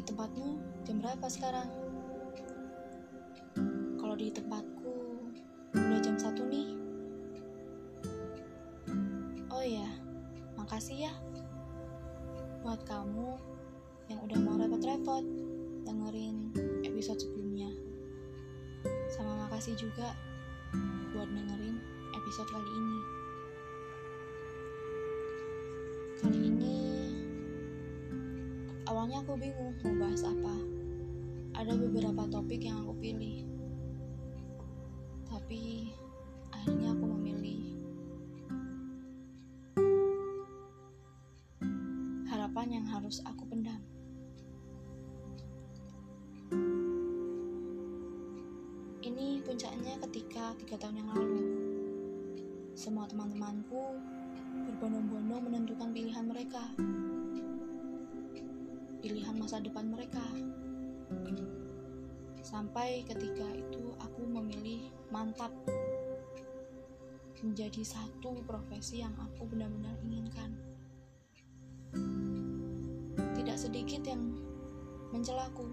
Di tempatmu jam berapa sekarang? Kalau di tempatku udah jam satu nih. Oh iya, makasih ya buat kamu yang udah mau repot-repot dengerin episode sebelumnya. Sama makasih juga buat dengerin episode kali ini. Kali ini awalnya aku bingung mau bahas apa. Ada beberapa topik yang aku pilih. Tapi akhirnya aku memilih harapan yang harus aku pendam. Ini puncaknya ketika tiga tahun yang lalu. Semua teman-temanku berbondong-bondong menentukan pilihan mereka. Pilihan masa depan mereka. Sampai ketika itu aku memilih mantap menjadi satu profesi yang aku benar-benar inginkan. Tidak sedikit yang mencelaku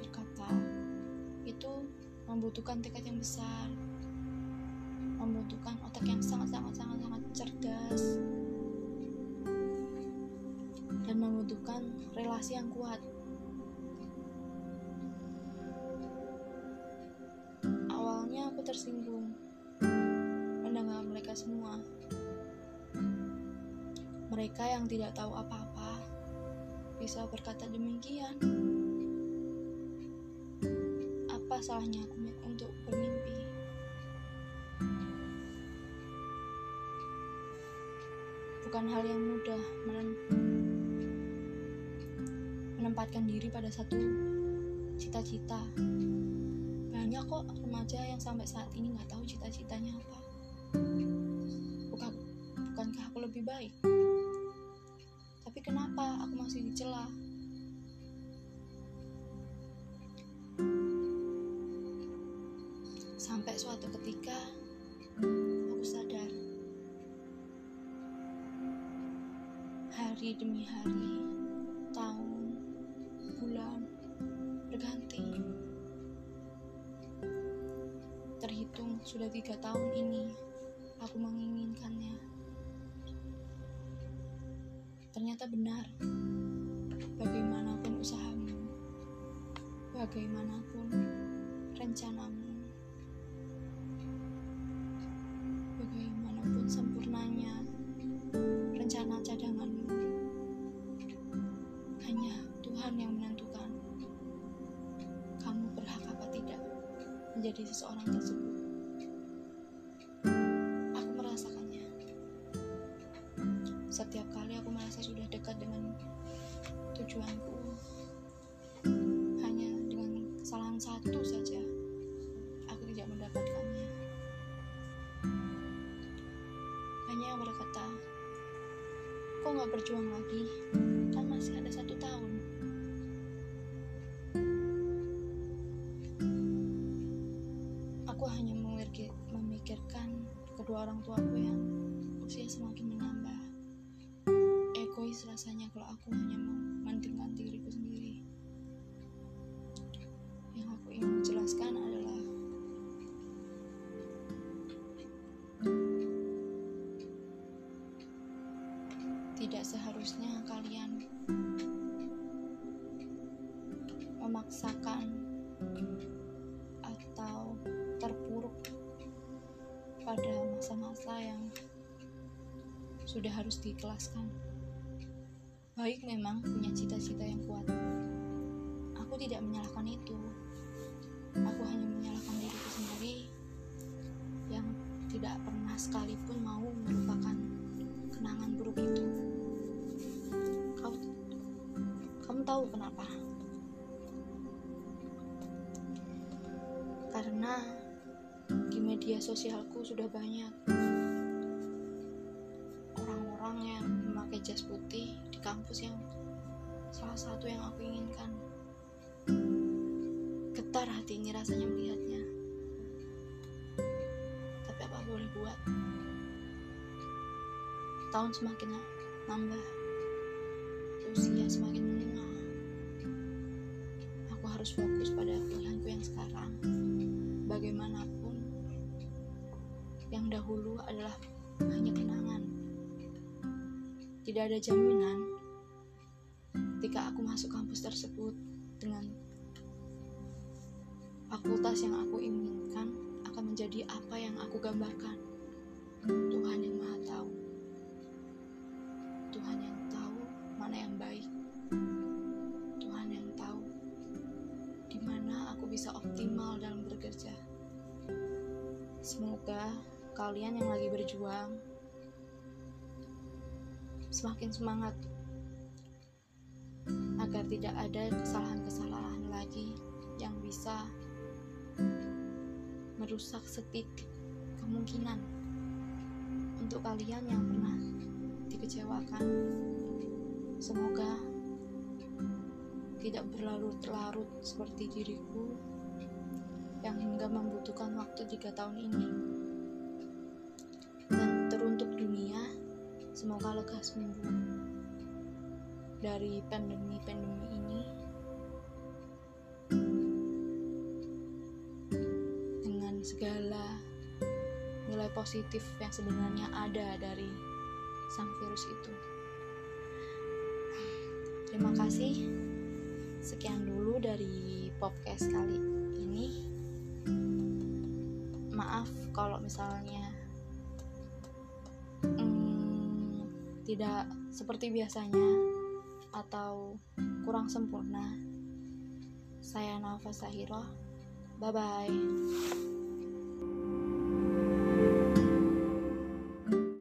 berkata, itu membutuhkan tekad yang besar, membutuhkan otak yang sangat-sangat-sangat-sangat cerdas, dan membutuhkan relasi yang kuat. Awalnya aku tersinggung mendengar mereka semua. Mereka yang tidak tahu apa-apa bisa berkata demikian. Apa salahnya aku untuk bermimpi? Bukan hal yang mudah menempatkan diri pada satu cita-cita. Banyak kok remaja yang sampai saat ini nggak tahu cita-citanya apa. Bukan, bukankah aku lebih baik? Tapi kenapa aku masih dicela? Sampai suatu ketika aku sadar hari demi hari, sudah tiga tahun ini aku menginginkannya. Ternyata benar, bagaimanapun usahamu, bagaimanapun rencanamu, bagaimanapun sempurnanya rencana cadanganmu, hanya Tuhan yang menentukan kamu berhak apa tidak menjadi seseorang tersebut. Tujuanku, hanya dengan kesalahan satu saja, aku tidak mendapatkannya. Yang berkata, kok nggak berjuang lagi? Kan masih ada satu tahun. Aku hanya memikir- memikirkan kedua orang tuaku yang usia semakin menambah. Egois rasanya kalau aku hanya mementingkan diriku sendiri. Yang aku ingin jelaskan adalah tidak seharusnya kalian memaksakan atau terpuruk pada masa-masa yang sudah harus dikelaskan. Baik memang punya cita-cita yang kuat. Aku tidak menyalahkan itu. Aku hanya menyalahkan diriku sendiri yang tidak pernah sekalipun mau melupakan kenangan buruk itu. Kau, kamu tahu kenapa? Karena di media sosialku sudah banyak jas putih di kampus yang salah satu yang aku inginkan. Getar hati ini rasanya melihatnya. Tapi apa boleh buat? Tahun semakin nambah, usia semakin menengah. harus fokus pada pilihanku yang sekarang. Bagaimanapun, yang dahulu adalah hanya kenangan. Tidak ada jaminan ketika aku masuk kampus tersebut dengan fakultas yang aku inginkan akan menjadi apa yang aku gambarkan. Tuhan yang Maha Tahu. Tuhan yang tahu mana yang baik. Tuhan yang tahu di mana aku bisa optimal dalam bekerja. Semoga kalian yang lagi berjuang semakin semangat agar tidak ada kesalahan-kesalahan lagi yang bisa merusak sedikit kemungkinan untuk kalian yang pernah dikecewakan. Semoga tidak berlarut-larut seperti diriku yang hingga membutuhkan waktu tiga tahun ini. Semoga lekas seminggu dari pandemi-pandemi ini dengan segala nilai positif yang sebenarnya ada dari sang virus itu. Terima kasih. Sekian dulu dari podcast kali ini. Maaf kalau misalnya tidak seperti biasanya atau kurang sempurna. Saya Nafa Sahiro. Bye bye.